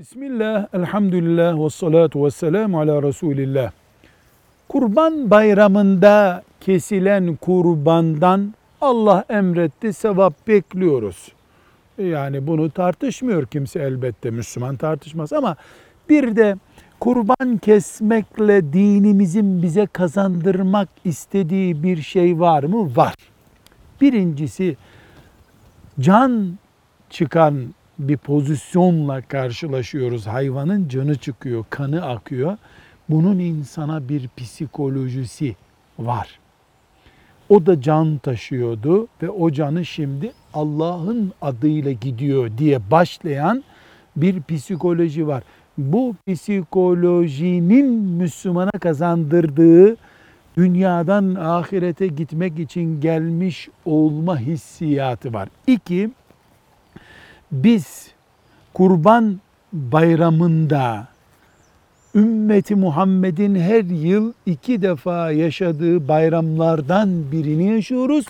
Bismillah, elhamdülillah ve salatu ve selamu ala Resulillah. Kurban bayramında kesilen kurbandan Allah emretti, sevap bekliyoruz. Yani bunu tartışmıyor kimse elbette, Müslüman tartışmaz ama bir de kurban kesmekle dinimizin bize kazandırmak istediği bir şey var mı? Var. Birincisi can çıkan bir pozisyonla karşılaşıyoruz. Hayvanın canı çıkıyor, kanı akıyor. Bunun insana bir psikolojisi var. O da can taşıyordu ve o canı şimdi Allah'ın adıyla gidiyor diye başlayan bir psikoloji var. Bu psikolojinin Müslümana kazandırdığı dünyadan ahirete gitmek için gelmiş olma hissiyatı var. İki, biz kurban bayramında ümmeti Muhammed'in her yıl iki defa yaşadığı bayramlardan birini yaşıyoruz.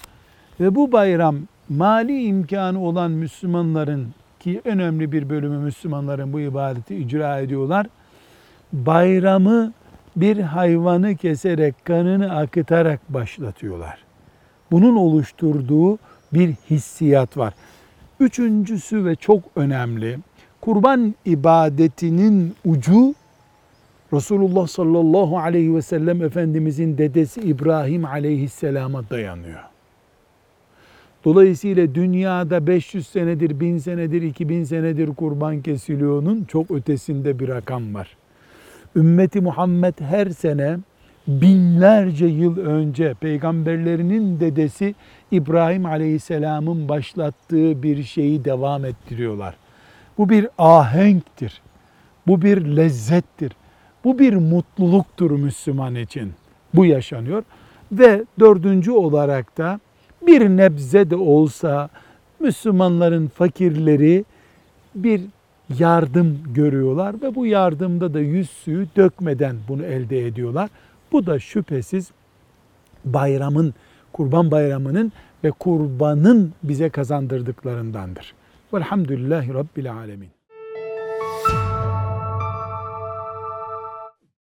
Ve bu bayram mali imkanı olan Müslümanların ki önemli bir bölümü Müslümanların bu ibadeti icra ediyorlar. Bayramı bir hayvanı keserek, kanını akıtarak başlatıyorlar. Bunun oluşturduğu bir hissiyat var. Üçüncüsü ve çok önemli, kurban ibadetinin ucu Resulullah sallallahu aleyhi ve sellem Efendimizin dedesi İbrahim aleyhisselama dayanıyor. Dolayısıyla dünyada 500 senedir, 1000 senedir, 2000 senedir kurban kesiliyor'nun çok ötesinde bir rakam var. Ümmeti Muhammed her sene binlerce yıl önce peygamberlerinin dedesi İbrahim Aleyhisselam'ın başlattığı bir şeyi devam ettiriyorlar. Bu bir ahenktir. Bu bir lezzettir. Bu bir mutluluktur Müslüman için. Bu yaşanıyor. Ve dördüncü olarak da bir nebze de olsa Müslümanların fakirleri bir yardım görüyorlar ve bu yardımda da yüz suyu dökmeden bunu elde ediyorlar. Bu da şüphesiz bayramın, kurban bayramının ve kurbanın bize kazandırdıklarındandır. Velhamdülillahi Rabbil Alemin.